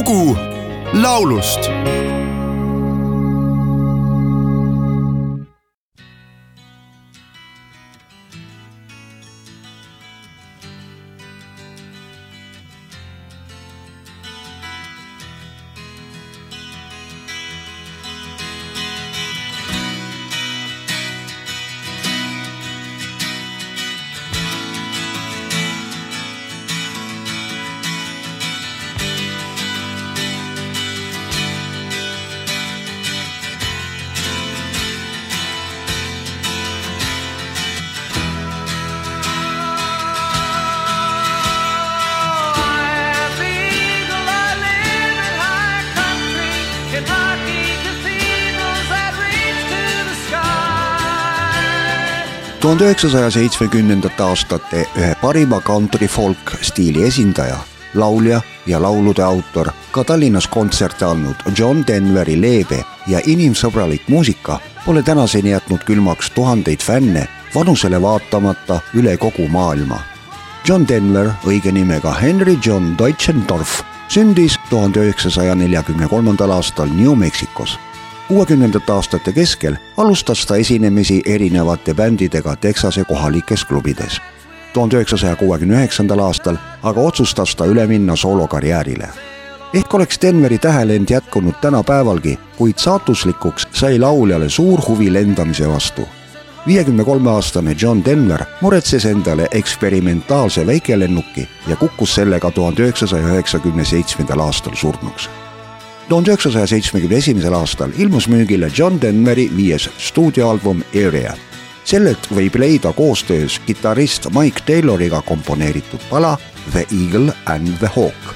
lugu laulust tuhande üheksasaja seitsmekümnendate aastate ühe parima country folk stiili esindaja, laulja ja laulude autor, ka Tallinnas kontserte andnud John Denveri leebe ja inimsõbralik muusika pole tänaseni jätnud külmaks tuhandeid fänne vanusele vaatamata üle kogu maailma. John Denver, õige nimega Henry John Deutschendorf, sündis tuhande üheksasaja neljakümne kolmandal aastal New Mexicos kuuekümnendate aastate keskel alustas ta esinemisi erinevate bändidega Texase kohalikes klubides. tuhande üheksasaja kuuekümne üheksandal aastal aga otsustas ta üle minna soolokarjäärile. ehk oleks Denveri tähelend jätkunud tänapäevalgi, kuid saatuslikuks sai lauljale suur huvi lendamise vastu viiekümne kolme aastane John Denver muretses endale eksperimentaalse väikelennuki ja kukkus sellega tuhande üheksasaja üheksakümne seitsmendal aastal surnuks tuhande üheksasaja seitsmekümne esimesel aastal ilmus müügile John Denveri viies stuudioalbum Area. sellelt võib leida koostöös kitarrist Mike Tayloriga komponeeritud pala The Eagle and the Hawk.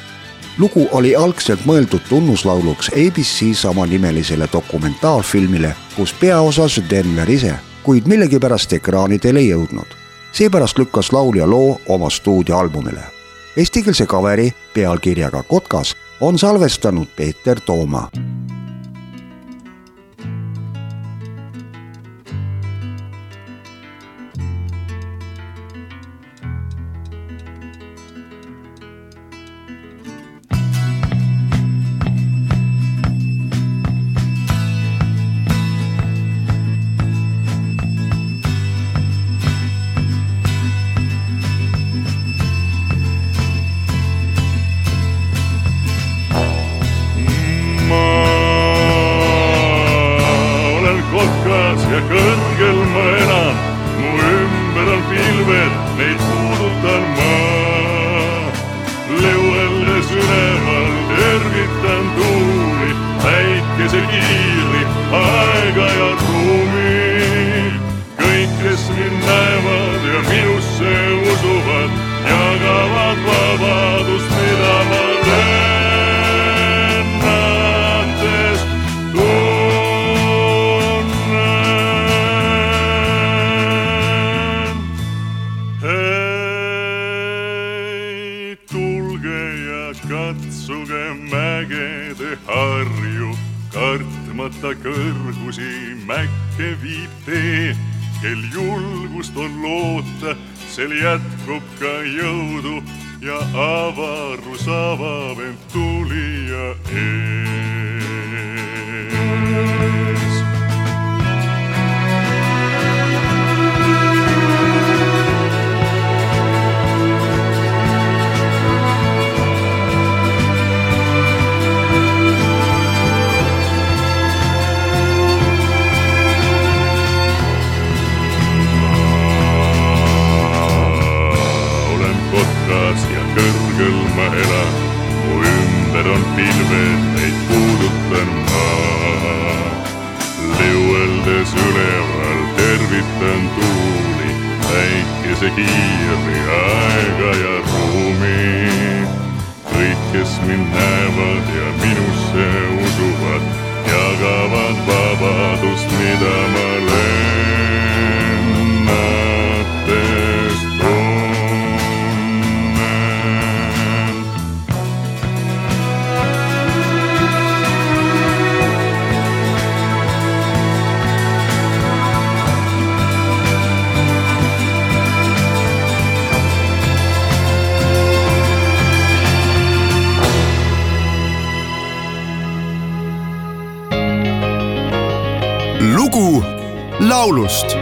lugu oli algselt mõeldud tunnuslauluks ABC samanimelisele dokumentaalfilmile, kus peaosas Denver ise, kuid millegipärast ekraanidele ei jõudnud. seepärast lükkas laulja loo oma stuudioalbumile. Eestikeelse kaveri pealkirjaga Kotkas on salvestanud Peeter Tooma päikesekiiri, aega ja ruumi. kõik, kes mind näevad ja minusse usuvad, jagavad vabadust, mida ma teen. katsuge mägede harju, kartmata kõrgusi mäkke viib tee. kel julgust on loota, sel jätkub ka jõudu ja avarus avab end tulija ees. Päikesekiiri, aega ja ruumi. kõik, kes mind näevad ja minusse usuvad, jagavad vabadust, mida lugu laulust